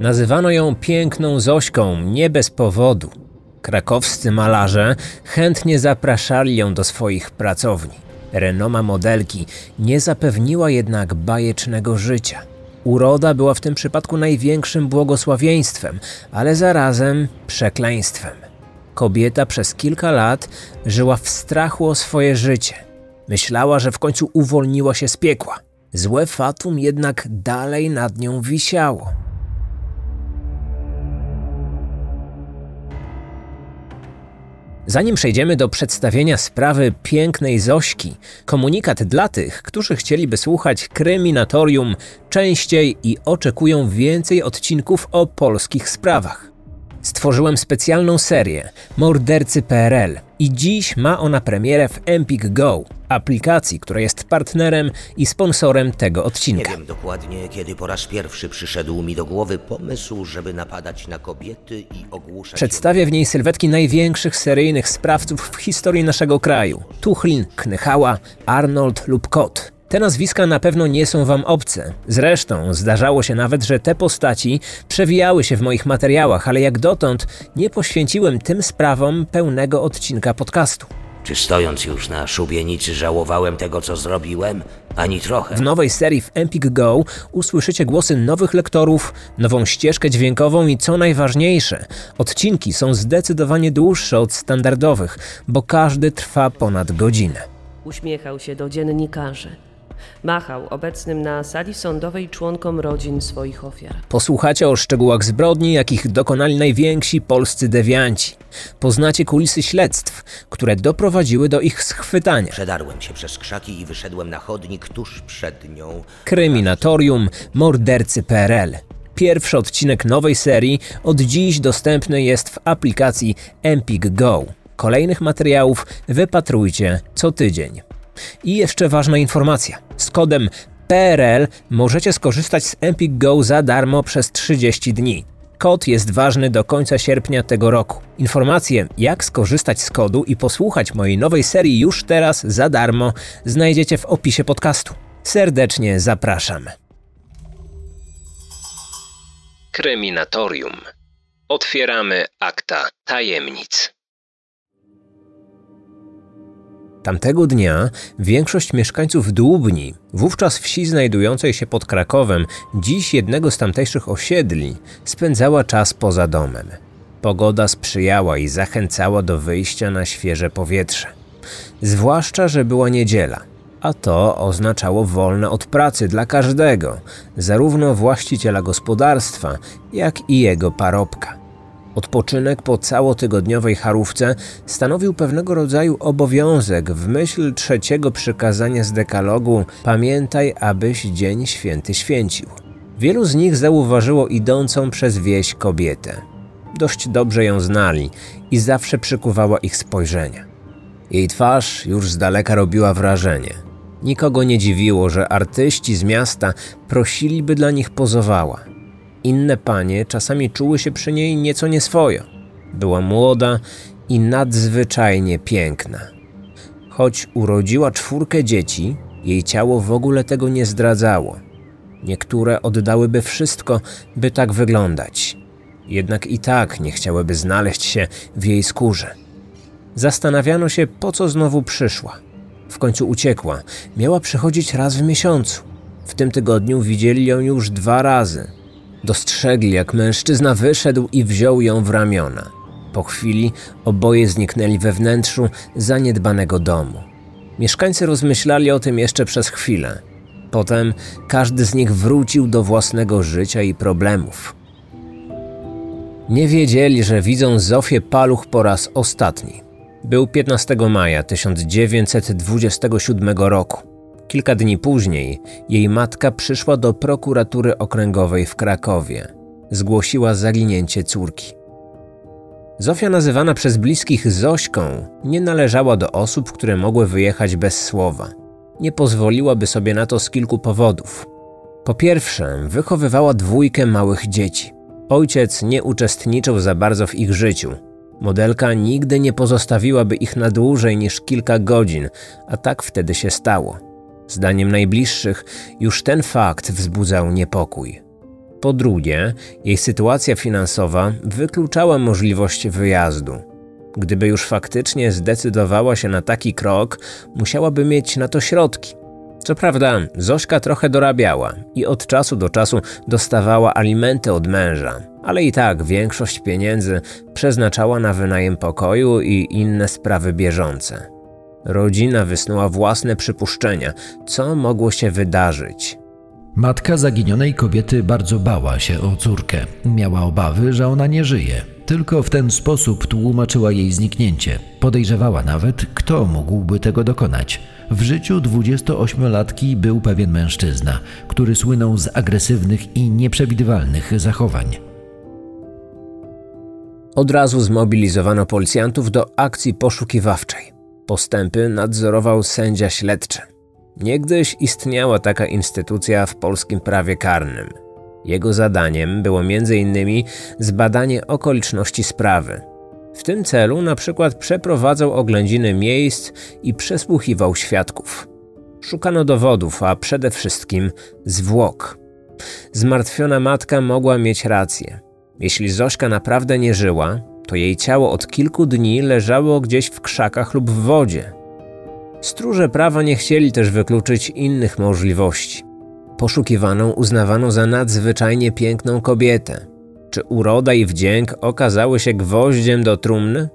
Nazywano ją piękną Zośką nie bez powodu. Krakowscy malarze chętnie zapraszali ją do swoich pracowni. Renoma modelki nie zapewniła jednak bajecznego życia. Uroda była w tym przypadku największym błogosławieństwem, ale zarazem przekleństwem. Kobieta przez kilka lat żyła w strachu o swoje życie. Myślała, że w końcu uwolniła się z piekła. Złe fatum jednak dalej nad nią wisiało. Zanim przejdziemy do przedstawienia sprawy pięknej Zośki, komunikat dla tych, którzy chcieliby słuchać kryminatorium częściej i oczekują więcej odcinków o polskich sprawach. Stworzyłem specjalną serię Mordercy PRL i dziś ma ona premierę w Empik Go, aplikacji, która jest partnerem i sponsorem tego Nie odcinka. wiem dokładnie, kiedy po raz pierwszy przyszedł mi do głowy pomysł, żeby napadać na kobiety i ogłuszać Przedstawię w niej sylwetki największych seryjnych sprawców w historii naszego kraju. Tuchlin, Knychała, Arnold lub Kot. Te nazwiska na pewno nie są wam obce. Zresztą zdarzało się nawet, że te postaci przewijały się w moich materiałach, ale jak dotąd nie poświęciłem tym sprawom pełnego odcinka podcastu. Czy stojąc już na szubienicy żałowałem tego, co zrobiłem? Ani trochę. W nowej serii w Empik Go usłyszycie głosy nowych lektorów, nową ścieżkę dźwiękową i co najważniejsze, odcinki są zdecydowanie dłuższe od standardowych, bo każdy trwa ponad godzinę. Uśmiechał się do dziennikarzy. Machał obecnym na sali sądowej członkom rodzin swoich ofiar. Posłuchacie o szczegółach zbrodni, jakich dokonali najwięksi polscy dewianci. Poznacie kulisy śledztw, które doprowadziły do ich schwytania. Przedarłem się przez krzaki i wyszedłem na chodnik tuż przed nią. Kryminatorium Mordercy PRL. Pierwszy odcinek nowej serii od dziś dostępny jest w aplikacji Empik Go. Kolejnych materiałów wypatrujcie co tydzień. I jeszcze ważna informacja. Z kodem PRL możecie skorzystać z Empik Go za darmo przez 30 dni. Kod jest ważny do końca sierpnia tego roku. Informacje, jak skorzystać z kodu i posłuchać mojej nowej serii już teraz za darmo, znajdziecie w opisie podcastu. Serdecznie zapraszam. Kryminatorium. Otwieramy akta tajemnic. Tamtego dnia większość mieszkańców Dłubni, wówczas wsi znajdującej się pod Krakowem, dziś jednego z tamtejszych osiedli, spędzała czas poza domem. Pogoda sprzyjała i zachęcała do wyjścia na świeże powietrze. Zwłaszcza, że była niedziela, a to oznaczało wolne od pracy dla każdego, zarówno właściciela gospodarstwa, jak i jego parobka. Odpoczynek po całotygodniowej charówce stanowił pewnego rodzaju obowiązek w myśl trzeciego przykazania z dekalogu Pamiętaj, abyś dzień święty święcił. Wielu z nich zauważyło idącą przez wieś kobietę. Dość dobrze ją znali i zawsze przykuwała ich spojrzenia. Jej twarz już z daleka robiła wrażenie. Nikogo nie dziwiło, że artyści z miasta prosili, by dla nich pozowała. Inne panie czasami czuły się przy niej nieco nieswojo. Była młoda i nadzwyczajnie piękna. Choć urodziła czwórkę dzieci, jej ciało w ogóle tego nie zdradzało. Niektóre oddałyby wszystko, by tak wyglądać. Jednak i tak nie chciałyby znaleźć się w jej skórze. Zastanawiano się, po co znowu przyszła. W końcu uciekła. Miała przychodzić raz w miesiącu. W tym tygodniu widzieli ją już dwa razy. Dostrzegli, jak mężczyzna wyszedł i wziął ją w ramiona. Po chwili oboje zniknęli we wnętrzu zaniedbanego domu. Mieszkańcy rozmyślali o tym jeszcze przez chwilę. Potem każdy z nich wrócił do własnego życia i problemów. Nie wiedzieli, że widzą Zofię Paluch po raz ostatni. Był 15 maja 1927 roku. Kilka dni później jej matka przyszła do prokuratury okręgowej w Krakowie. Zgłosiła zaginięcie córki. Zofia, nazywana przez bliskich Zośką, nie należała do osób, które mogły wyjechać bez słowa. Nie pozwoliłaby sobie na to z kilku powodów. Po pierwsze, wychowywała dwójkę małych dzieci. Ojciec nie uczestniczył za bardzo w ich życiu. Modelka nigdy nie pozostawiłaby ich na dłużej niż kilka godzin, a tak wtedy się stało. Zdaniem najbliższych, już ten fakt wzbudzał niepokój. Po drugie, jej sytuacja finansowa wykluczała możliwość wyjazdu. Gdyby już faktycznie zdecydowała się na taki krok, musiałaby mieć na to środki. Co prawda, Zośka trochę dorabiała i od czasu do czasu dostawała alimenty od męża, ale i tak większość pieniędzy przeznaczała na wynajem pokoju i inne sprawy bieżące. Rodzina wysnuła własne przypuszczenia, co mogło się wydarzyć. Matka zaginionej kobiety bardzo bała się o córkę. Miała obawy, że ona nie żyje. Tylko w ten sposób tłumaczyła jej zniknięcie. Podejrzewała nawet, kto mógłby tego dokonać. W życiu 28-latki był pewien mężczyzna, który słynął z agresywnych i nieprzewidywalnych zachowań. Od razu zmobilizowano policjantów do akcji poszukiwawczej. Postępy nadzorował sędzia śledczy. Niegdyś istniała taka instytucja w polskim prawie karnym. Jego zadaniem było m.in. zbadanie okoliczności sprawy. W tym celu na przykład przeprowadzał oględziny miejsc i przesłuchiwał świadków. Szukano dowodów, a przede wszystkim zwłok. Zmartwiona matka mogła mieć rację. Jeśli Zośka naprawdę nie żyła, to jej ciało od kilku dni leżało gdzieś w krzakach lub w wodzie. Stróże prawa nie chcieli też wykluczyć innych możliwości. Poszukiwaną uznawano za nadzwyczajnie piękną kobietę. Czy uroda i wdzięk okazały się gwoździem do trumny?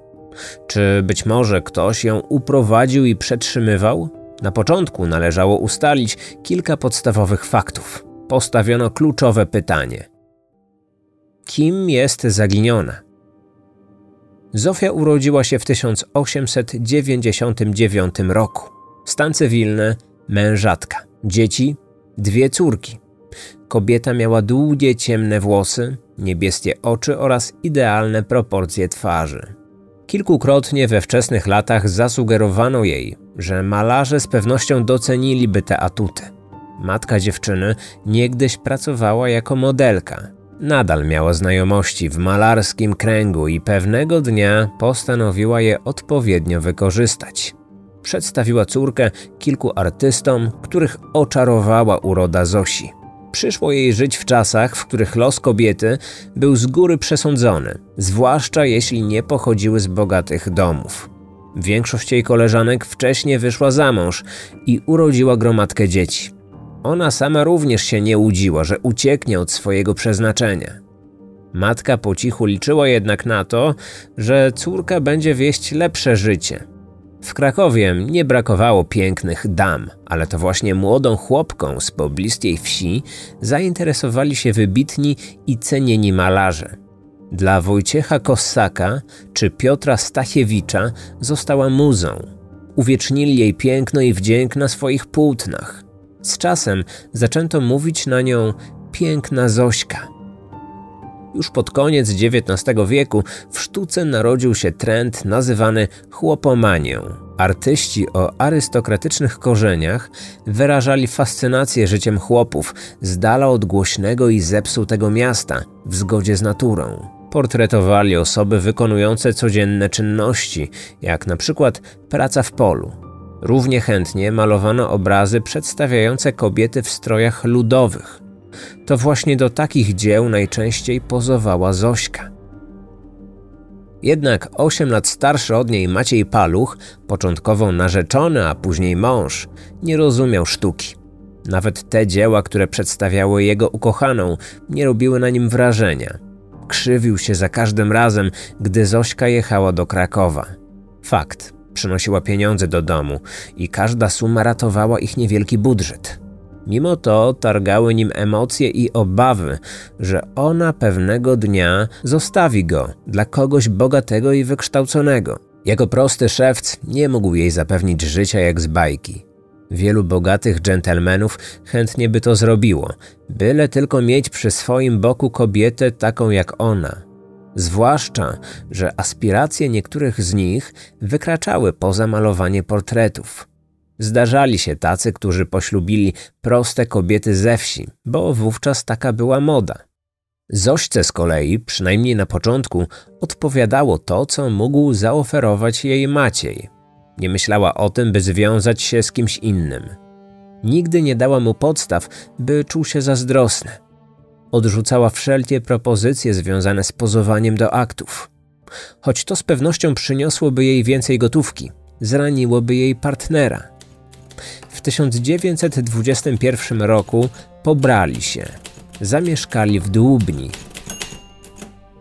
Czy być może ktoś ją uprowadził i przetrzymywał? Na początku należało ustalić kilka podstawowych faktów. Postawiono kluczowe pytanie: Kim jest zaginiona? Zofia urodziła się w 1899 roku. Stan cywilny, mężatka, dzieci, dwie córki. Kobieta miała długie, ciemne włosy, niebieskie oczy oraz idealne proporcje twarzy. Kilkukrotnie we wczesnych latach zasugerowano jej, że malarze z pewnością doceniliby te atuty. Matka dziewczyny niegdyś pracowała jako modelka, Nadal miała znajomości w malarskim kręgu i pewnego dnia postanowiła je odpowiednio wykorzystać. Przedstawiła córkę kilku artystom, których oczarowała uroda Zosi. Przyszło jej żyć w czasach, w których los kobiety był z góry przesądzony, zwłaszcza jeśli nie pochodziły z bogatych domów. Większość jej koleżanek wcześniej wyszła za mąż i urodziła gromadkę dzieci. Ona sama również się nie łudziła, że ucieknie od swojego przeznaczenia. Matka po cichu liczyła jednak na to, że córka będzie wieść lepsze życie. W Krakowie nie brakowało pięknych dam, ale to właśnie młodą chłopką z pobliskiej wsi zainteresowali się wybitni i cenieni malarze. Dla Wojciecha Kossaka czy Piotra Stachiewicza została muzą. Uwiecznili jej piękno i wdzięk na swoich płótnach. Z czasem zaczęto mówić na nią piękna Zośka. Już pod koniec XIX wieku w sztuce narodził się trend nazywany chłopomanią. Artyści o arystokratycznych korzeniach wyrażali fascynację życiem chłopów z dala od głośnego i zepsutego miasta, w zgodzie z naturą. Portretowali osoby wykonujące codzienne czynności, jak na przykład praca w polu, Równie chętnie malowano obrazy przedstawiające kobiety w strojach ludowych. To właśnie do takich dzieł najczęściej pozowała Zośka. Jednak 8 lat starszy od niej Maciej Paluch, początkowo narzeczony, a później mąż, nie rozumiał sztuki. Nawet te dzieła, które przedstawiały jego ukochaną, nie robiły na nim wrażenia. Krzywił się za każdym razem, gdy Zośka jechała do Krakowa. Fakt, Przynosiła pieniądze do domu i każda suma ratowała ich niewielki budżet. Mimo to targały nim emocje i obawy, że ona pewnego dnia zostawi go dla kogoś bogatego i wykształconego. Jako prosty szewc nie mógł jej zapewnić życia jak z bajki. Wielu bogatych dżentelmenów chętnie by to zrobiło, byle tylko mieć przy swoim boku kobietę taką jak ona. Zwłaszcza, że aspiracje niektórych z nich wykraczały poza malowanie portretów. Zdarzali się tacy, którzy poślubili proste kobiety ze wsi, bo wówczas taka była moda. Zośce z kolei, przynajmniej na początku, odpowiadało to, co mógł zaoferować jej Maciej. Nie myślała o tym, by związać się z kimś innym. Nigdy nie dała mu podstaw, by czuł się zazdrosny. Odrzucała wszelkie propozycje związane z pozowaniem do aktów. Choć to z pewnością przyniosłoby jej więcej gotówki, zraniłoby jej partnera. W 1921 roku pobrali się. Zamieszkali w Dłubni.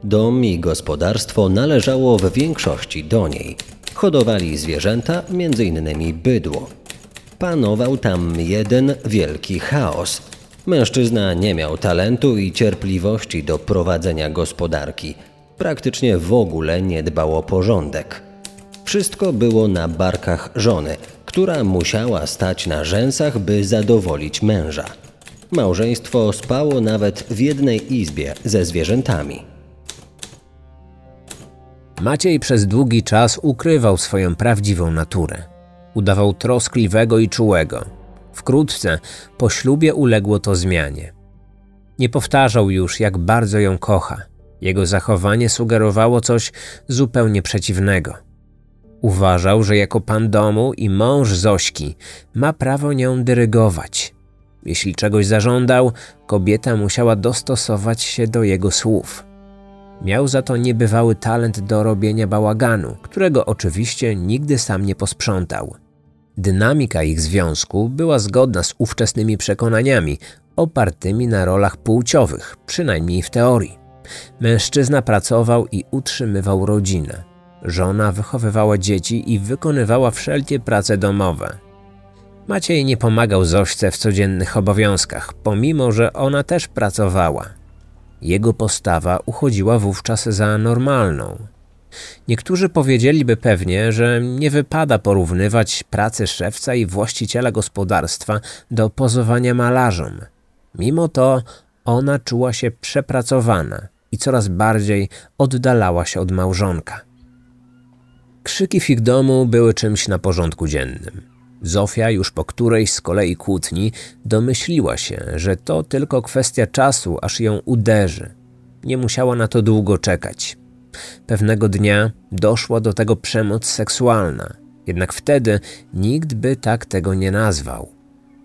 Dom i gospodarstwo należało w większości do niej. Hodowali zwierzęta, m.in. bydło. Panował tam jeden wielki chaos. Mężczyzna nie miał talentu i cierpliwości do prowadzenia gospodarki. Praktycznie w ogóle nie dbał o porządek. Wszystko było na barkach żony, która musiała stać na rzęsach, by zadowolić męża. Małżeństwo spało nawet w jednej izbie ze zwierzętami. Maciej przez długi czas ukrywał swoją prawdziwą naturę. Udawał troskliwego i czułego. Wkrótce po ślubie uległo to zmianie. Nie powtarzał już, jak bardzo ją kocha. Jego zachowanie sugerowało coś zupełnie przeciwnego. Uważał, że jako pan domu i mąż Zośki ma prawo nią dyrygować. Jeśli czegoś zażądał, kobieta musiała dostosować się do jego słów. Miał za to niebywały talent do robienia bałaganu, którego oczywiście nigdy sam nie posprzątał. Dynamika ich związku była zgodna z ówczesnymi przekonaniami, opartymi na rolach płciowych, przynajmniej w teorii. Mężczyzna pracował i utrzymywał rodzinę. Żona wychowywała dzieci i wykonywała wszelkie prace domowe. Maciej nie pomagał Zośce w codziennych obowiązkach, pomimo że ona też pracowała. Jego postawa uchodziła wówczas za normalną. Niektórzy powiedzieliby pewnie, że nie wypada porównywać pracy szewca i właściciela gospodarstwa do pozowania malarzom. Mimo to ona czuła się przepracowana i coraz bardziej oddalała się od małżonka. Krzyki w ich domu były czymś na porządku dziennym. Zofia już po którejś z kolei kłótni domyśliła się, że to tylko kwestia czasu, aż ją uderzy. Nie musiała na to długo czekać. Pewnego dnia doszła do tego przemoc seksualna, jednak wtedy nikt by tak tego nie nazwał.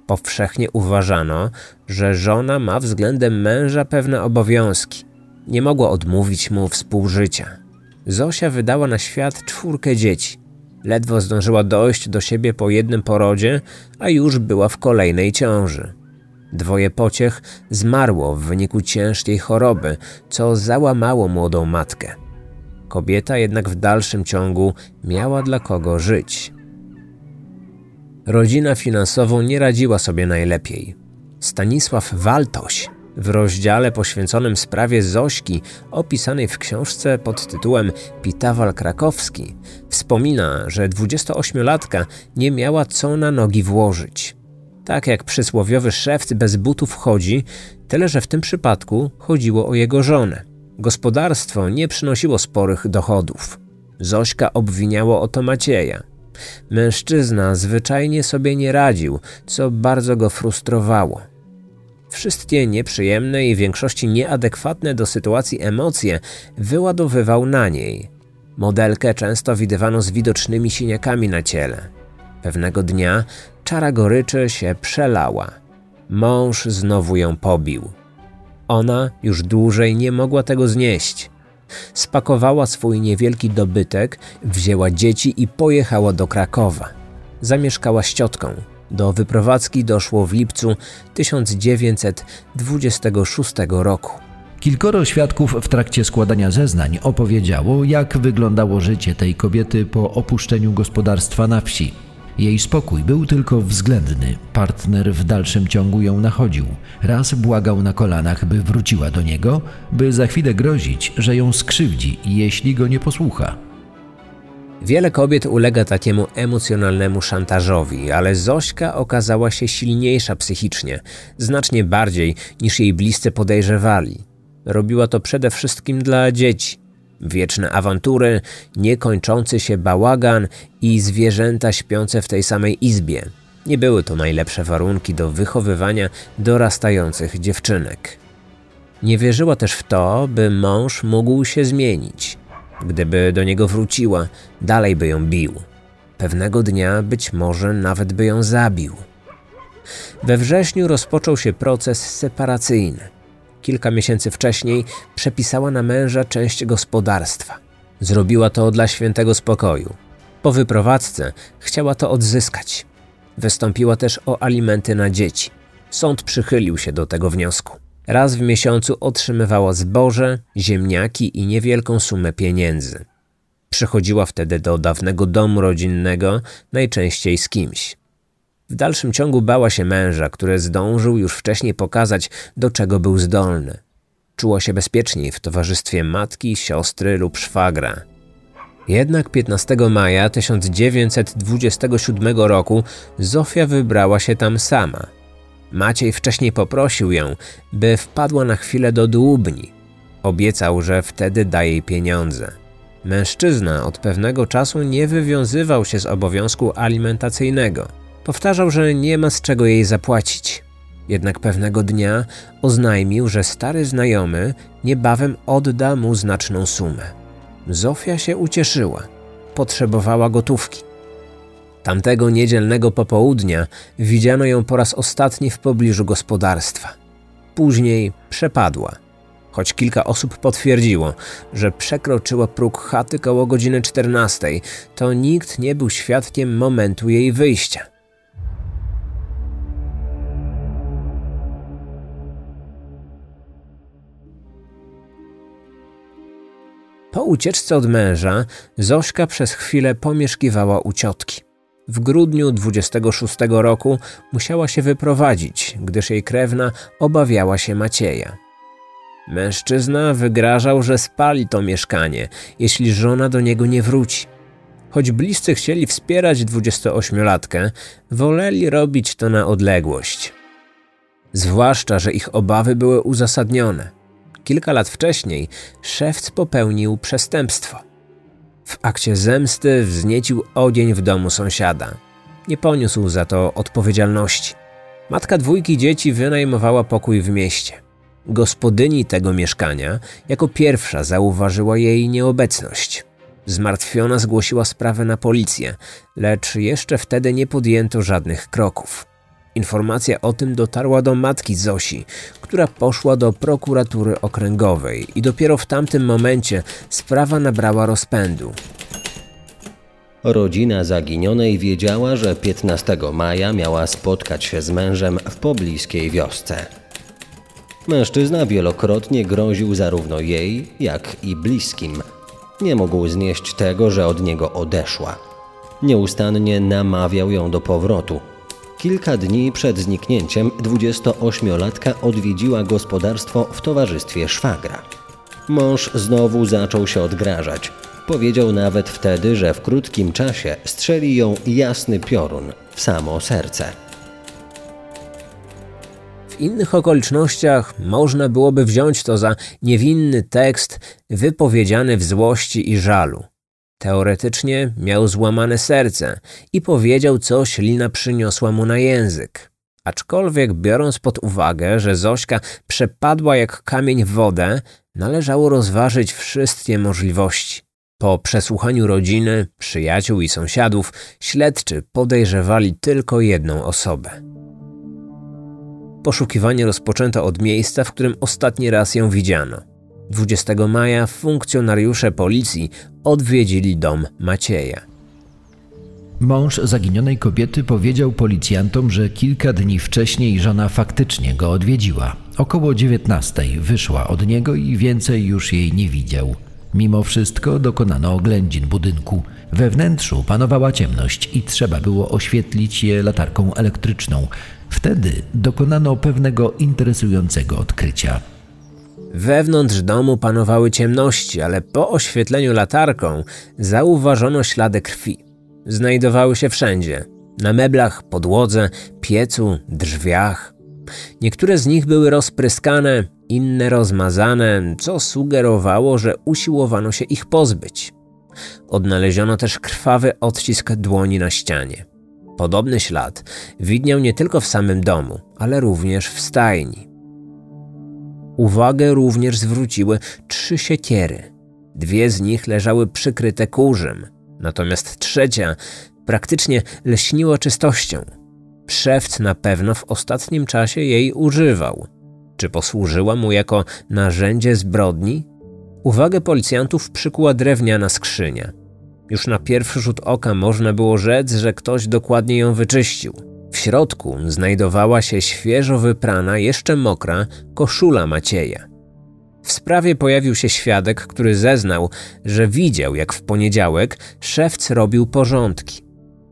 Powszechnie uważano, że żona ma względem męża pewne obowiązki. Nie mogła odmówić mu współżycia. Zosia wydała na świat czwórkę dzieci. Ledwo zdążyła dojść do siebie po jednym porodzie, a już była w kolejnej ciąży. Dwoje pociech zmarło w wyniku ciężkiej choroby, co załamało młodą matkę. Kobieta jednak w dalszym ciągu miała dla kogo żyć. Rodzina finansowo nie radziła sobie najlepiej. Stanisław Waltoś w rozdziale poświęconym sprawie Zośki, opisanej w książce pod tytułem Pitawal Krakowski, wspomina, że 28-latka nie miała co na nogi włożyć. Tak jak przysłowiowy szewc bez butów chodzi, tyle że w tym przypadku chodziło o jego żonę. Gospodarstwo nie przynosiło sporych dochodów. Zośka obwiniało o to Macieja. Mężczyzna zwyczajnie sobie nie radził, co bardzo go frustrowało. Wszystkie nieprzyjemne i w większości nieadekwatne do sytuacji emocje wyładowywał na niej. Modelkę często widywano z widocznymi siniakami na ciele. Pewnego dnia czara goryczy się przelała. Mąż znowu ją pobił. Ona już dłużej nie mogła tego znieść. Spakowała swój niewielki dobytek, wzięła dzieci i pojechała do Krakowa. Zamieszkała z ciotką. Do wyprowadzki doszło w lipcu 1926 roku. Kilkoro świadków w trakcie składania zeznań opowiedziało, jak wyglądało życie tej kobiety po opuszczeniu gospodarstwa na wsi. Jej spokój był tylko względny. Partner w dalszym ciągu ją nachodził. Raz błagał na kolanach, by wróciła do niego, by za chwilę grozić, że ją skrzywdzi, jeśli go nie posłucha. Wiele kobiet ulega takiemu emocjonalnemu szantażowi, ale Zośka okazała się silniejsza psychicznie, znacznie bardziej niż jej bliscy podejrzewali. Robiła to przede wszystkim dla dzieci. Wieczne awantury, niekończący się bałagan i zwierzęta śpiące w tej samej izbie. Nie były to najlepsze warunki do wychowywania dorastających dziewczynek. Nie wierzyła też w to, by mąż mógł się zmienić. Gdyby do niego wróciła, dalej by ją bił. Pewnego dnia być może nawet by ją zabił. We wrześniu rozpoczął się proces separacyjny. Kilka miesięcy wcześniej przepisała na męża część gospodarstwa. Zrobiła to dla świętego spokoju. Po wyprowadzce chciała to odzyskać. Wystąpiła też o alimenty na dzieci. Sąd przychylił się do tego wniosku. Raz w miesiącu otrzymywała zboże, ziemniaki i niewielką sumę pieniędzy. Przychodziła wtedy do dawnego domu rodzinnego, najczęściej z kimś. W dalszym ciągu bała się męża, który zdążył już wcześniej pokazać, do czego był zdolny. Czuła się bezpieczniej w towarzystwie matki, siostry lub szwagra. Jednak 15 maja 1927 roku Zofia wybrała się tam sama. Maciej wcześniej poprosił ją, by wpadła na chwilę do dłubni. Obiecał, że wtedy da jej pieniądze. Mężczyzna od pewnego czasu nie wywiązywał się z obowiązku alimentacyjnego. Powtarzał, że nie ma z czego jej zapłacić. Jednak pewnego dnia oznajmił, że stary znajomy niebawem odda mu znaczną sumę. Zofia się ucieszyła. Potrzebowała gotówki. Tamtego niedzielnego popołudnia widziano ją po raz ostatni w pobliżu gospodarstwa. Później przepadła. Choć kilka osób potwierdziło, że przekroczyła próg chaty koło godziny 14, to nikt nie był świadkiem momentu jej wyjścia. Ucieczce od męża Zośka przez chwilę pomieszkiwała u ciotki. W grudniu 26 roku musiała się wyprowadzić, gdyż jej krewna obawiała się Macieja. Mężczyzna wygrażał, że spali to mieszkanie, jeśli żona do niego nie wróci. Choć bliscy chcieli wspierać 28-latkę, woleli robić to na odległość. Zwłaszcza, że ich obawy były uzasadnione. Kilka lat wcześniej szewc popełnił przestępstwo. W akcie zemsty wzniecił ogień w domu sąsiada. Nie poniósł za to odpowiedzialności. Matka dwójki dzieci wynajmowała pokój w mieście. Gospodyni tego mieszkania jako pierwsza zauważyła jej nieobecność. Zmartwiona zgłosiła sprawę na policję, lecz jeszcze wtedy nie podjęto żadnych kroków. Informacja o tym dotarła do matki Zosi, która poszła do prokuratury okręgowej i dopiero w tamtym momencie sprawa nabrała rozpędu. Rodzina zaginionej wiedziała, że 15 maja miała spotkać się z mężem w pobliskiej wiosce. Mężczyzna wielokrotnie groził zarówno jej, jak i bliskim. Nie mógł znieść tego, że od niego odeszła. Nieustannie namawiał ją do powrotu. Kilka dni przed zniknięciem 28-latka odwiedziła gospodarstwo w towarzystwie szwagra. Mąż znowu zaczął się odgrażać. Powiedział nawet wtedy, że w krótkim czasie strzeli ją jasny piorun w samo serce. W innych okolicznościach można byłoby wziąć to za niewinny tekst wypowiedziany w złości i żalu. Teoretycznie miał złamane serce i powiedział, coś Lina przyniosła mu na język. Aczkolwiek biorąc pod uwagę, że Zośka przepadła jak kamień w wodę, należało rozważyć wszystkie możliwości. Po przesłuchaniu rodziny, przyjaciół i sąsiadów, śledczy podejrzewali tylko jedną osobę. Poszukiwanie rozpoczęto od miejsca, w którym ostatni raz ją widziano. 20 maja funkcjonariusze policji odwiedzili dom Macieja. Mąż zaginionej kobiety powiedział policjantom, że kilka dni wcześniej żona faktycznie go odwiedziła. Około 19 wyszła od niego i więcej już jej nie widział. Mimo wszystko dokonano oględzin budynku. We wnętrzu panowała ciemność i trzeba było oświetlić je latarką elektryczną. Wtedy dokonano pewnego interesującego odkrycia. Wewnątrz domu panowały ciemności, ale po oświetleniu latarką zauważono ślady krwi. Znajdowały się wszędzie na meblach, podłodze, piecu, drzwiach. Niektóre z nich były rozpryskane, inne rozmazane, co sugerowało, że usiłowano się ich pozbyć. Odnaleziono też krwawy odcisk dłoni na ścianie. Podobny ślad widniał nie tylko w samym domu, ale również w stajni. Uwagę również zwróciły trzy siekiery. Dwie z nich leżały przykryte kurzem, natomiast trzecia praktycznie lśniła czystością. Szewc na pewno w ostatnim czasie jej używał. Czy posłużyła mu jako narzędzie zbrodni? Uwagę policjantów przykuła drewniana skrzynia. Już na pierwszy rzut oka można było rzec, że ktoś dokładnie ją wyczyścił. Środku znajdowała się świeżo wyprana, jeszcze mokra koszula Macieja. W sprawie pojawił się świadek, który zeznał, że widział, jak w poniedziałek szewc robił porządki.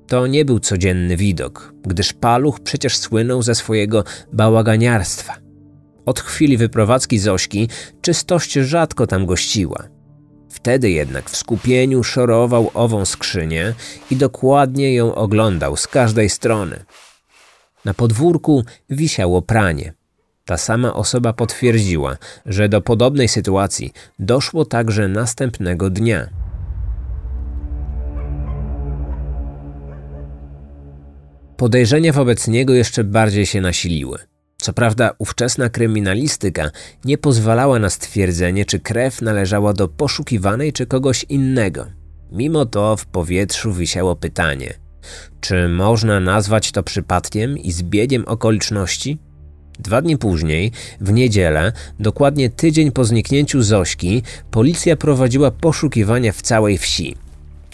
To nie był codzienny widok, gdyż paluch przecież słynął ze swojego bałaganiarstwa. Od chwili wyprowadzki Zośki czystość rzadko tam gościła. Wtedy jednak w skupieniu szorował ową skrzynię i dokładnie ją oglądał z każdej strony. Na podwórku wisiało pranie. Ta sama osoba potwierdziła, że do podobnej sytuacji doszło także następnego dnia. Podejrzenia wobec niego jeszcze bardziej się nasiliły. Co prawda, ówczesna kryminalistyka nie pozwalała na stwierdzenie, czy krew należała do poszukiwanej, czy kogoś innego. Mimo to w powietrzu wisiało pytanie: czy można nazwać to przypadkiem i zbiegiem okoliczności? Dwa dni później, w niedzielę, dokładnie tydzień po zniknięciu Zośki, policja prowadziła poszukiwania w całej wsi.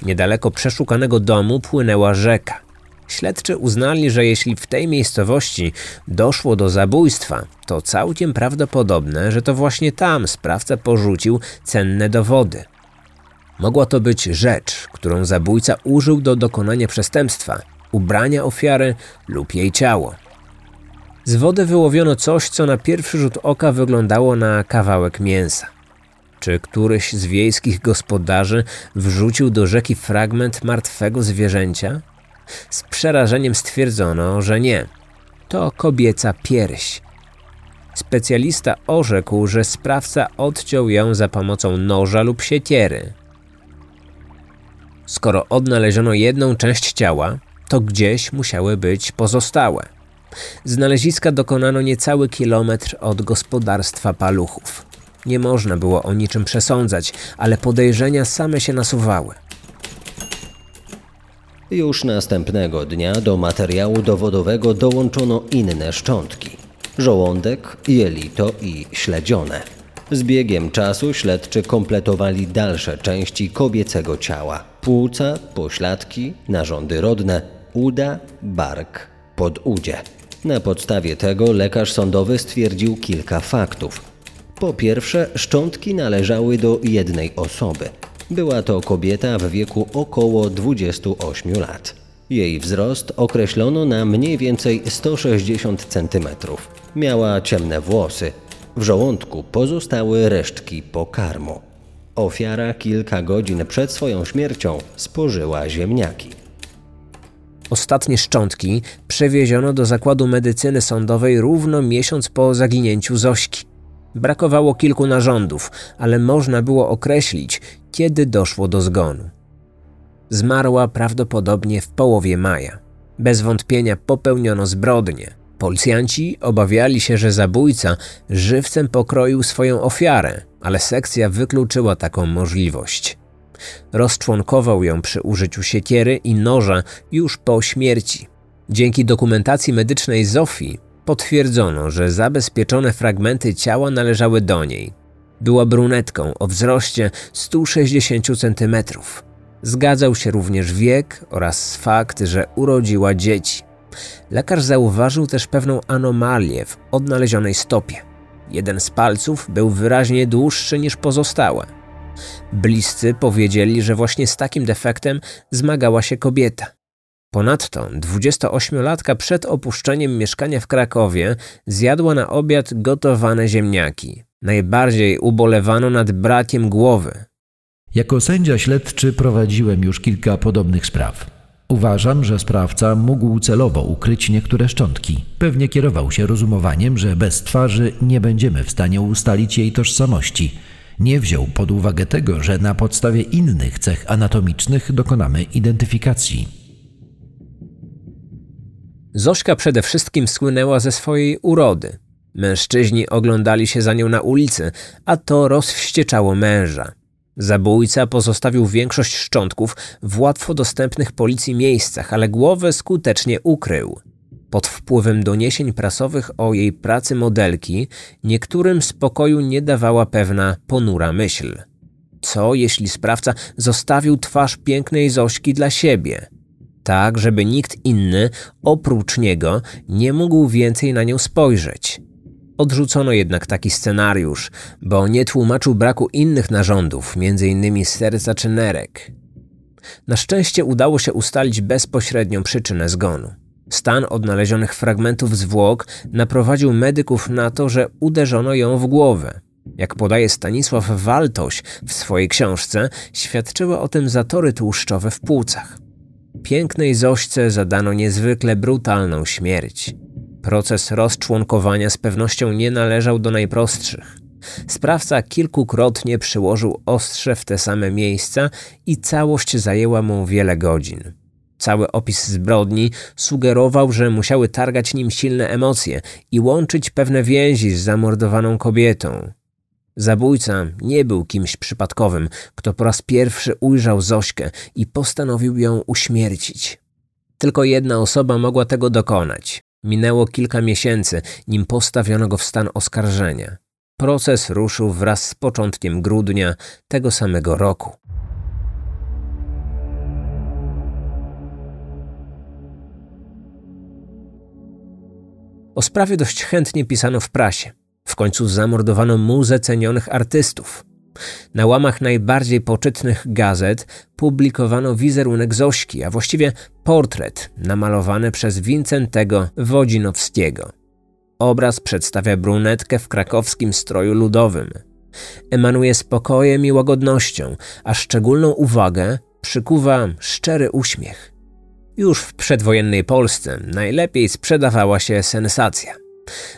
Niedaleko przeszukanego domu płynęła rzeka. Śledczy uznali, że jeśli w tej miejscowości doszło do zabójstwa, to całkiem prawdopodobne, że to właśnie tam sprawca porzucił cenne dowody. Mogła to być rzecz, którą zabójca użył do dokonania przestępstwa, ubrania ofiary lub jej ciało. Z wody wyłowiono coś, co na pierwszy rzut oka wyglądało na kawałek mięsa. Czy któryś z wiejskich gospodarzy wrzucił do rzeki fragment martwego zwierzęcia? Z przerażeniem stwierdzono, że nie. To kobieca pierś. Specjalista orzekł, że sprawca odciął ją za pomocą noża lub siekiery. Skoro odnaleziono jedną część ciała, to gdzieś musiały być pozostałe. Znaleziska dokonano niecały kilometr od gospodarstwa paluchów. Nie można było o niczym przesądzać, ale podejrzenia same się nasuwały. Już następnego dnia do materiału dowodowego dołączono inne szczątki: żołądek, jelito i śledzione. Z biegiem czasu śledczy kompletowali dalsze części kobiecego ciała: płuca, pośladki, narządy rodne, uda, bark, podudzie. Na podstawie tego lekarz sądowy stwierdził kilka faktów. Po pierwsze, szczątki należały do jednej osoby. Była to kobieta w wieku około 28 lat. Jej wzrost określono na mniej więcej 160 cm. Miała ciemne włosy. W żołądku pozostały resztki pokarmu. Ofiara kilka godzin przed swoją śmiercią spożyła ziemniaki. Ostatnie szczątki przewieziono do zakładu medycyny sądowej równo miesiąc po zaginięciu Zośki. Brakowało kilku narządów, ale można było określić, kiedy doszło do zgonu. Zmarła prawdopodobnie w połowie maja. Bez wątpienia popełniono zbrodnię. Policjanci obawiali się, że zabójca żywcem pokroił swoją ofiarę, ale sekcja wykluczyła taką możliwość. Rozczłonkował ją przy użyciu siekiery i noża już po śmierci. Dzięki dokumentacji medycznej Zofii potwierdzono, że zabezpieczone fragmenty ciała należały do niej. Była brunetką o wzroście 160 cm. Zgadzał się również wiek oraz fakt, że urodziła dzieci. Lekarz zauważył też pewną anomalię w odnalezionej stopie. Jeden z palców był wyraźnie dłuższy niż pozostałe. Bliscy powiedzieli, że właśnie z takim defektem zmagała się kobieta. Ponadto 28-latka przed opuszczeniem mieszkania w Krakowie zjadła na obiad gotowane ziemniaki. Najbardziej ubolewano nad brakiem głowy. Jako sędzia śledczy prowadziłem już kilka podobnych spraw. Uważam, że sprawca mógł celowo ukryć niektóre szczątki. Pewnie kierował się rozumowaniem, że bez twarzy nie będziemy w stanie ustalić jej tożsamości. Nie wziął pod uwagę tego, że na podstawie innych cech anatomicznych dokonamy identyfikacji. Zośka przede wszystkim słynęła ze swojej urody. Mężczyźni oglądali się za nią na ulicy, a to rozwścieczało męża. Zabójca pozostawił większość szczątków w łatwo dostępnych policji miejscach, ale głowę skutecznie ukrył. Pod wpływem doniesień prasowych o jej pracy modelki, niektórym spokoju nie dawała pewna ponura myśl. Co jeśli sprawca zostawił twarz pięknej Zośki dla siebie? Tak, żeby nikt inny, oprócz niego, nie mógł więcej na nią spojrzeć. Odrzucono jednak taki scenariusz, bo nie tłumaczył braku innych narządów, m.in. serca czy nerek. Na szczęście udało się ustalić bezpośrednią przyczynę zgonu. Stan odnalezionych fragmentów zwłok naprowadził medyków na to, że uderzono ją w głowę. Jak podaje Stanisław Waltoś w swojej książce, świadczyły o tym zatory tłuszczowe w płucach. Pięknej Zośce zadano niezwykle brutalną śmierć. Proces rozczłonkowania z pewnością nie należał do najprostszych. Sprawca kilkukrotnie przyłożył ostrze w te same miejsca i całość zajęła mu wiele godzin. Cały opis zbrodni sugerował, że musiały targać nim silne emocje i łączyć pewne więzi z zamordowaną kobietą. Zabójca nie był kimś przypadkowym, kto po raz pierwszy ujrzał Zośkę i postanowił ją uśmiercić. Tylko jedna osoba mogła tego dokonać. Minęło kilka miesięcy, nim postawiono go w stan oskarżenia. Proces ruszył wraz z początkiem grudnia tego samego roku. O sprawie dość chętnie pisano w prasie. W końcu zamordowano muzę cenionych artystów. Na łamach najbardziej poczytnych gazet publikowano wizerunek Zośki, a właściwie portret namalowany przez Wincentego Wodzinowskiego. Obraz przedstawia brunetkę w krakowskim stroju ludowym. Emanuje spokojem i łagodnością, a szczególną uwagę przykuwa szczery uśmiech. Już w przedwojennej Polsce najlepiej sprzedawała się sensacja.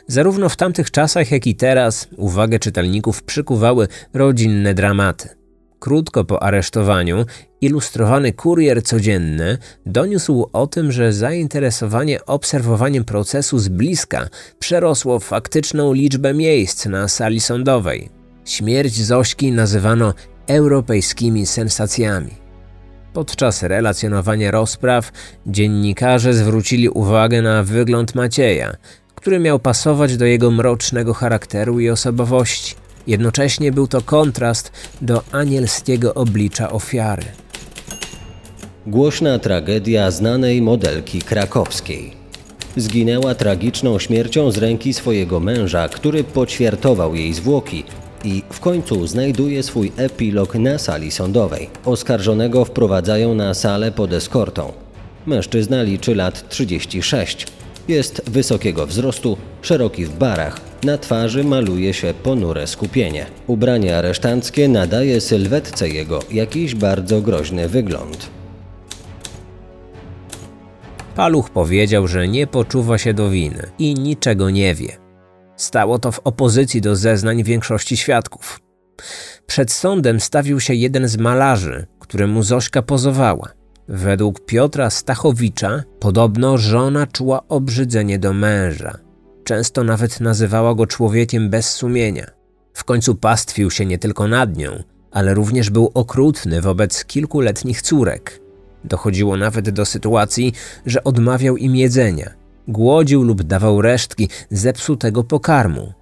Zarówno w tamtych czasach, jak i teraz uwagę czytelników przykuwały rodzinne dramaty. Krótko po aresztowaniu ilustrowany kurier codzienny doniósł o tym, że zainteresowanie obserwowaniem procesu z bliska przerosło faktyczną liczbę miejsc na sali sądowej. Śmierć Zośki nazywano europejskimi sensacjami. Podczas relacjonowania rozpraw dziennikarze zwrócili uwagę na wygląd Macieja, który miał pasować do jego mrocznego charakteru i osobowości. Jednocześnie był to kontrast do anielskiego oblicza ofiary. Głośna tragedia znanej modelki krakowskiej. Zginęła tragiczną śmiercią z ręki swojego męża, który poćwiartował jej zwłoki i w końcu znajduje swój epilog na sali sądowej. Oskarżonego wprowadzają na salę pod eskortą. Mężczyzna liczy lat 36. Jest wysokiego wzrostu, szeroki w barach, na twarzy maluje się ponure skupienie. Ubranie aresztanckie nadaje sylwetce jego jakiś bardzo groźny wygląd. Paluch powiedział, że nie poczuwa się do winy i niczego nie wie. Stało to w opozycji do zeznań większości świadków. Przed sądem stawił się jeden z malarzy, któremu Zośka pozowała. Według Piotra Stachowicza podobno żona czuła obrzydzenie do męża. Często nawet nazywała go człowiekiem bez sumienia. W końcu pastwił się nie tylko nad nią, ale również był okrutny wobec kilkuletnich córek. Dochodziło nawet do sytuacji, że odmawiał im jedzenia, głodził lub dawał resztki zepsutego pokarmu.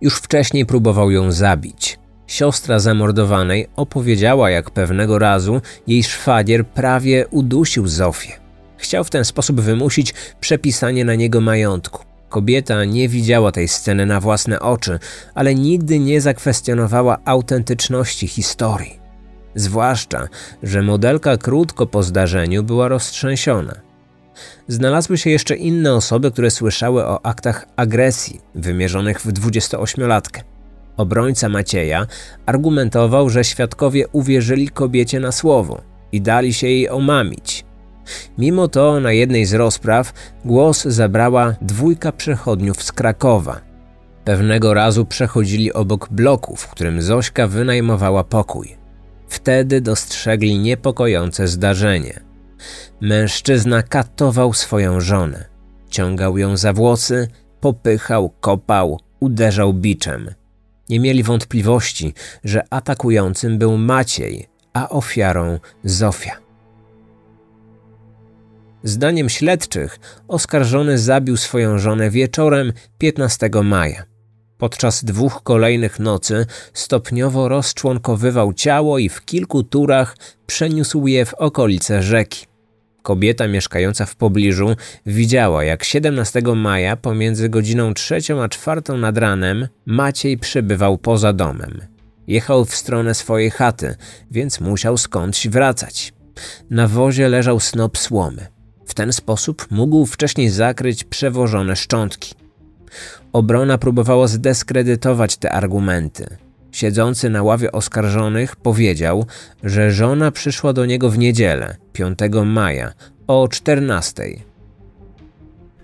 Już wcześniej próbował ją zabić. Siostra zamordowanej opowiedziała, jak pewnego razu jej szwagier prawie udusił Zofię. Chciał w ten sposób wymusić przepisanie na niego majątku. Kobieta nie widziała tej sceny na własne oczy, ale nigdy nie zakwestionowała autentyczności historii. Zwłaszcza, że modelka krótko po zdarzeniu była roztrzęsiona. Znalazły się jeszcze inne osoby, które słyszały o aktach agresji wymierzonych w 28-latkę. Obrońca Macieja argumentował, że świadkowie uwierzyli kobiecie na słowo i dali się jej omamić. Mimo to na jednej z rozpraw głos zabrała dwójka przechodniów z Krakowa. Pewnego razu przechodzili obok bloku, w którym Zośka wynajmowała pokój. Wtedy dostrzegli niepokojące zdarzenie. Mężczyzna katował swoją żonę. Ciągał ją za włosy, popychał, kopał, uderzał biczem. Nie mieli wątpliwości, że atakującym był Maciej, a ofiarą Zofia. Zdaniem śledczych, oskarżony zabił swoją żonę wieczorem 15 maja. Podczas dwóch kolejnych nocy stopniowo rozczłonkowywał ciało i w kilku turach przeniósł je w okolice rzeki. Kobieta mieszkająca w pobliżu widziała, jak 17 maja pomiędzy godziną 3 a 4 nad ranem Maciej przebywał poza domem. Jechał w stronę swojej chaty, więc musiał skądś wracać. Na wozie leżał snop słomy. W ten sposób mógł wcześniej zakryć przewożone szczątki. Obrona próbowała zdyskredytować te argumenty. Siedzący na ławie oskarżonych powiedział, że żona przyszła do niego w niedzielę, 5 maja, o 14.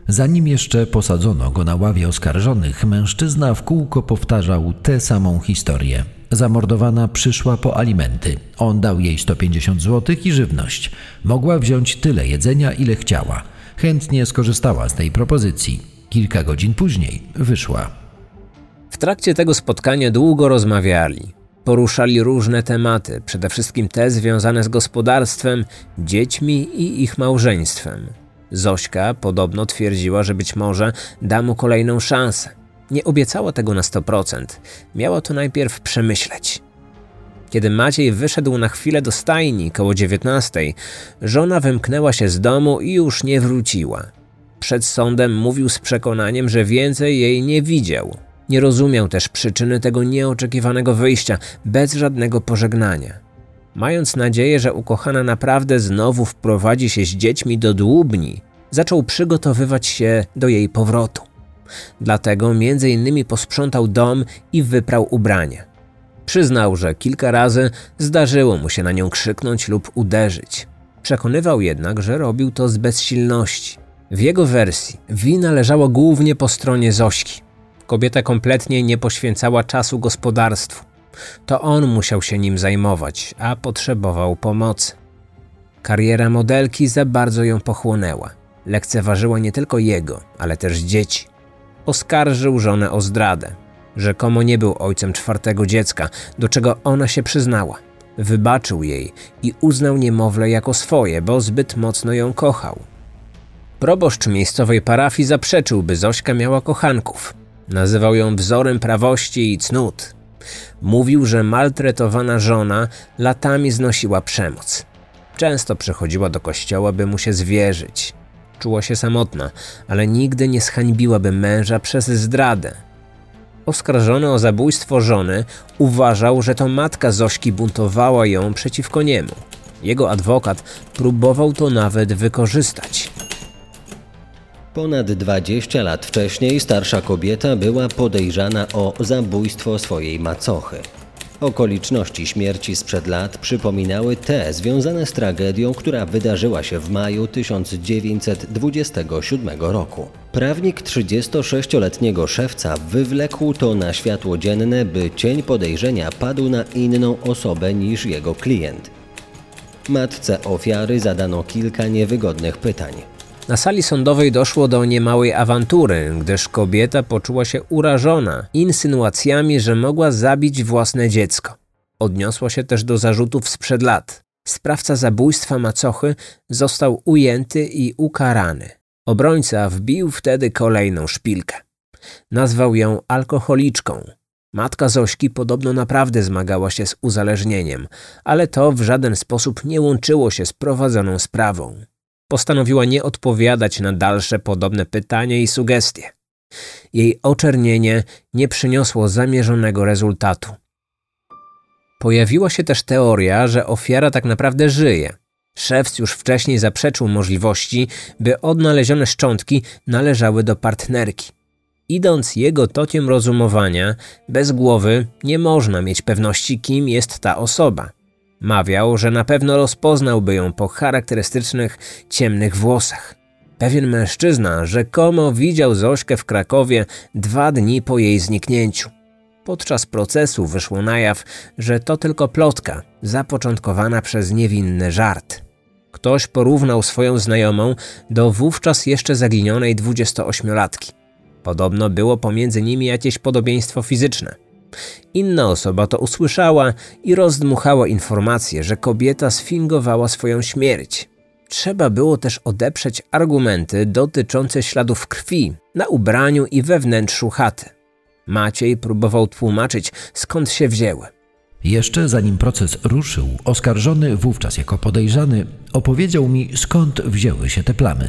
Zanim jeszcze posadzono go na ławie oskarżonych, mężczyzna w kółko powtarzał tę samą historię. Zamordowana przyszła po alimenty. On dał jej 150 zł i żywność. Mogła wziąć tyle jedzenia, ile chciała. Chętnie skorzystała z tej propozycji. Kilka godzin później wyszła. W trakcie tego spotkania długo rozmawiali. Poruszali różne tematy, przede wszystkim te związane z gospodarstwem, dziećmi i ich małżeństwem. Zośka podobno twierdziła, że być może da mu kolejną szansę. Nie obiecała tego na 100%. Miała to najpierw przemyśleć. Kiedy Maciej wyszedł na chwilę do stajni koło 19, żona wymknęła się z domu i już nie wróciła. Przed sądem mówił z przekonaniem, że więcej jej nie widział. Nie rozumiał też przyczyny tego nieoczekiwanego wyjścia, bez żadnego pożegnania. Mając nadzieję, że ukochana naprawdę znowu wprowadzi się z dziećmi do dłubni, zaczął przygotowywać się do jej powrotu. Dlatego między innymi posprzątał dom i wyprał ubrania. Przyznał, że kilka razy zdarzyło mu się na nią krzyknąć lub uderzyć. Przekonywał jednak, że robił to z bezsilności. W jego wersji wina leżała głównie po stronie Zośki. Kobieta kompletnie nie poświęcała czasu gospodarstwu. To on musiał się nim zajmować, a potrzebował pomocy. Kariera modelki za bardzo ją pochłonęła. Lekceważyła nie tylko jego, ale też dzieci. Oskarżył żonę o zdradę. Rzekomo nie był ojcem czwartego dziecka, do czego ona się przyznała. Wybaczył jej i uznał niemowlę jako swoje, bo zbyt mocno ją kochał. Proboszcz miejscowej parafii zaprzeczył, by Zośka miała kochanków. Nazywał ją wzorem prawości i cnót. Mówił, że maltretowana żona latami znosiła przemoc. Często przychodziła do kościoła, by mu się zwierzyć. Czuła się samotna, ale nigdy nie zhańbiłaby męża przez zdradę. Oskarżony o zabójstwo żony uważał, że to matka Zośki buntowała ją przeciwko niemu. Jego adwokat próbował to nawet wykorzystać. Ponad 20 lat wcześniej starsza kobieta była podejrzana o zabójstwo swojej macochy. Okoliczności śmierci sprzed lat przypominały te związane z tragedią, która wydarzyła się w maju 1927 roku. Prawnik 36-letniego szewca wywlekł to na światło dzienne, by cień podejrzenia padł na inną osobę niż jego klient. Matce ofiary zadano kilka niewygodnych pytań. Na sali sądowej doszło do niemałej awantury, gdyż kobieta poczuła się urażona insynuacjami, że mogła zabić własne dziecko. Odniosła się też do zarzutów sprzed lat. Sprawca zabójstwa macochy został ujęty i ukarany. Obrońca wbił wtedy kolejną szpilkę. Nazwał ją alkoholiczką. Matka Zośki podobno naprawdę zmagała się z uzależnieniem, ale to w żaden sposób nie łączyło się z prowadzoną sprawą postanowiła nie odpowiadać na dalsze podobne pytania i sugestie. Jej oczernienie nie przyniosło zamierzonego rezultatu. Pojawiła się też teoria, że ofiara tak naprawdę żyje. Szewc już wcześniej zaprzeczył możliwości, by odnalezione szczątki należały do partnerki. Idąc jego tokiem rozumowania, bez głowy nie można mieć pewności, kim jest ta osoba. Mawiał, że na pewno rozpoznałby ją po charakterystycznych, ciemnych włosach. Pewien mężczyzna rzekomo widział Zośkę w Krakowie dwa dni po jej zniknięciu. Podczas procesu wyszło na jaw, że to tylko plotka, zapoczątkowana przez niewinny żart. Ktoś porównał swoją znajomą do wówczas jeszcze zaginionej 28-latki. Podobno było pomiędzy nimi jakieś podobieństwo fizyczne – Inna osoba to usłyszała i rozdmuchała informację, że kobieta sfingowała swoją śmierć. Trzeba było też odeprzeć argumenty dotyczące śladów krwi na ubraniu i we wnętrzu chaty. Maciej próbował tłumaczyć, skąd się wzięły. Jeszcze zanim proces ruszył, oskarżony, wówczas jako podejrzany, opowiedział mi skąd wzięły się te plamy.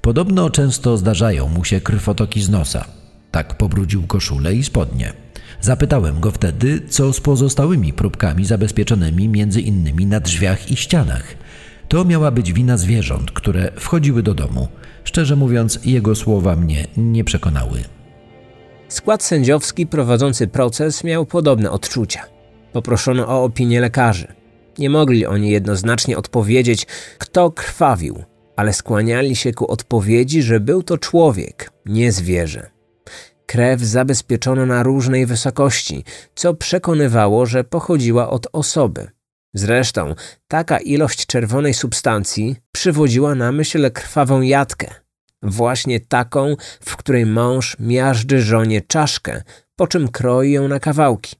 Podobno często zdarzają mu się krwotoki z nosa. Tak pobrudził koszulę i spodnie. Zapytałem go wtedy, co z pozostałymi próbkami zabezpieczonymi między innymi na drzwiach i ścianach. To miała być wina zwierząt, które wchodziły do domu. Szczerze mówiąc, jego słowa mnie nie przekonały. Skład sędziowski prowadzący proces miał podobne odczucia. Poproszono o opinię lekarzy. Nie mogli oni jednoznacznie odpowiedzieć, kto krwawił, ale skłaniali się ku odpowiedzi, że był to człowiek, nie zwierzę. Krew zabezpieczono na różnej wysokości, co przekonywało, że pochodziła od osoby. Zresztą taka ilość czerwonej substancji przywodziła na myśl krwawą jatkę. Właśnie taką, w której mąż miażdży żonie czaszkę, po czym kroi ją na kawałki.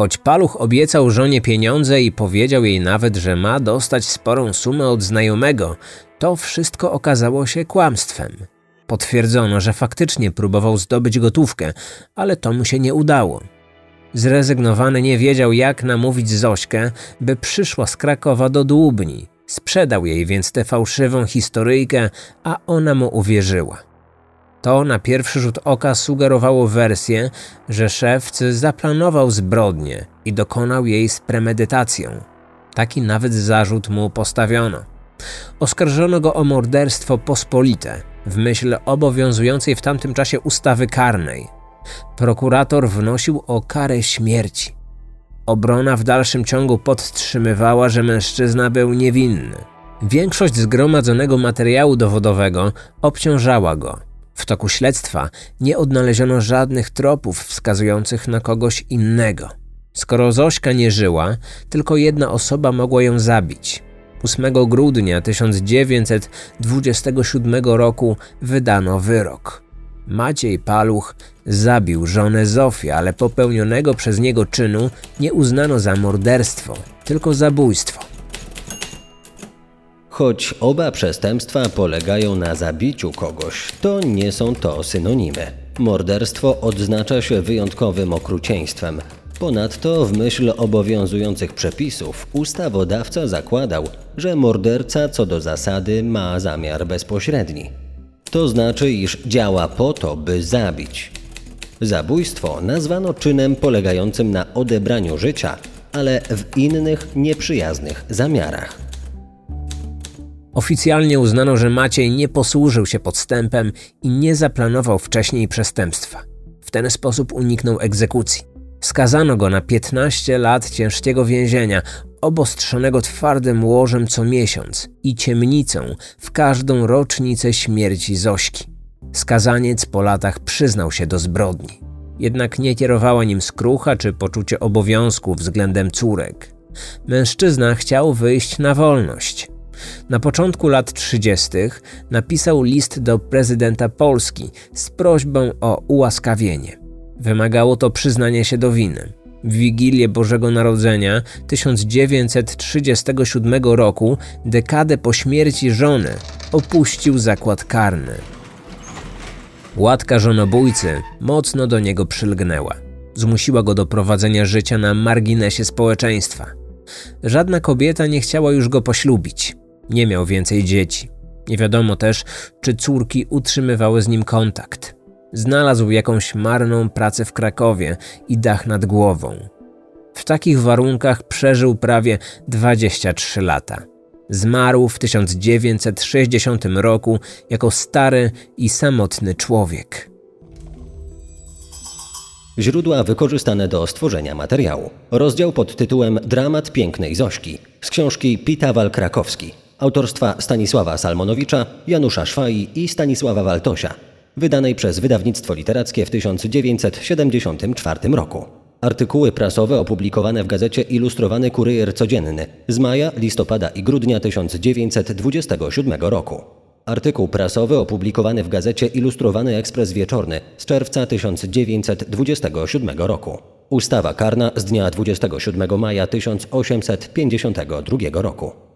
Choć Paluch obiecał żonie pieniądze i powiedział jej nawet, że ma dostać sporą sumę od znajomego, to wszystko okazało się kłamstwem. Potwierdzono, że faktycznie próbował zdobyć gotówkę, ale to mu się nie udało. Zrezygnowany nie wiedział, jak namówić Zośkę, by przyszła z Krakowa do Dłubni. Sprzedał jej więc tę fałszywą historyjkę, a ona mu uwierzyła. To na pierwszy rzut oka sugerowało wersję, że szewc zaplanował zbrodnię i dokonał jej z premedytacją. Taki nawet zarzut mu postawiono. Oskarżono go o morderstwo pospolite w myśl obowiązującej w tamtym czasie ustawy karnej. Prokurator wnosił o karę śmierci. Obrona w dalszym ciągu podtrzymywała, że mężczyzna był niewinny. Większość zgromadzonego materiału dowodowego obciążała go. W toku śledztwa nie odnaleziono żadnych tropów wskazujących na kogoś innego. Skoro Zośka nie żyła, tylko jedna osoba mogła ją zabić. 8 grudnia 1927 roku wydano wyrok. Maciej Paluch zabił żonę Zofię, ale popełnionego przez niego czynu nie uznano za morderstwo, tylko zabójstwo. Choć oba przestępstwa polegają na zabiciu kogoś, to nie są to synonimy. Morderstwo odznacza się wyjątkowym okrucieństwem. Ponadto, w myśl obowiązujących przepisów, ustawodawca zakładał, że morderca co do zasady ma zamiar bezpośredni. To znaczy, iż działa po to, by zabić. Zabójstwo nazwano czynem polegającym na odebraniu życia, ale w innych nieprzyjaznych zamiarach. Oficjalnie uznano, że Maciej nie posłużył się podstępem i nie zaplanował wcześniej przestępstwa. W ten sposób uniknął egzekucji. Skazano go na 15 lat ciężkiego więzienia, obostrzonego twardym łożem co miesiąc i ciemnicą w każdą rocznicę śmierci Zośki. Skazaniec po latach przyznał się do zbrodni. Jednak nie kierowała nim skrucha czy poczucie obowiązku względem córek. Mężczyzna chciał wyjść na wolność. Na początku lat 30. napisał list do prezydenta Polski z prośbą o ułaskawienie. Wymagało to przyznania się do winy. W Wigilię Bożego Narodzenia 1937 roku, dekadę po śmierci żony, opuścił zakład karny. Łatka żonobójcy mocno do niego przylgnęła. Zmusiła go do prowadzenia życia na marginesie społeczeństwa. Żadna kobieta nie chciała już go poślubić. Nie miał więcej dzieci. Nie wiadomo też, czy córki utrzymywały z nim kontakt. Znalazł jakąś marną pracę w Krakowie i dach nad głową. W takich warunkach przeżył prawie 23 lata. Zmarł w 1960 roku jako stary i samotny człowiek. Źródła wykorzystane do stworzenia materiału. Rozdział pod tytułem Dramat pięknej Zośki z książki Pitawal Krakowski autorstwa Stanisława Salmonowicza, Janusza Szwai i Stanisława Waltosia, wydanej przez wydawnictwo literackie w 1974 roku. Artykuły prasowe opublikowane w gazecie Ilustrowany Kurier Codzienny z maja, listopada i grudnia 1927 roku. Artykuł prasowy opublikowany w gazecie Ilustrowany Ekspres Wieczorny z czerwca 1927 roku. Ustawa karna z dnia 27 maja 1852 roku.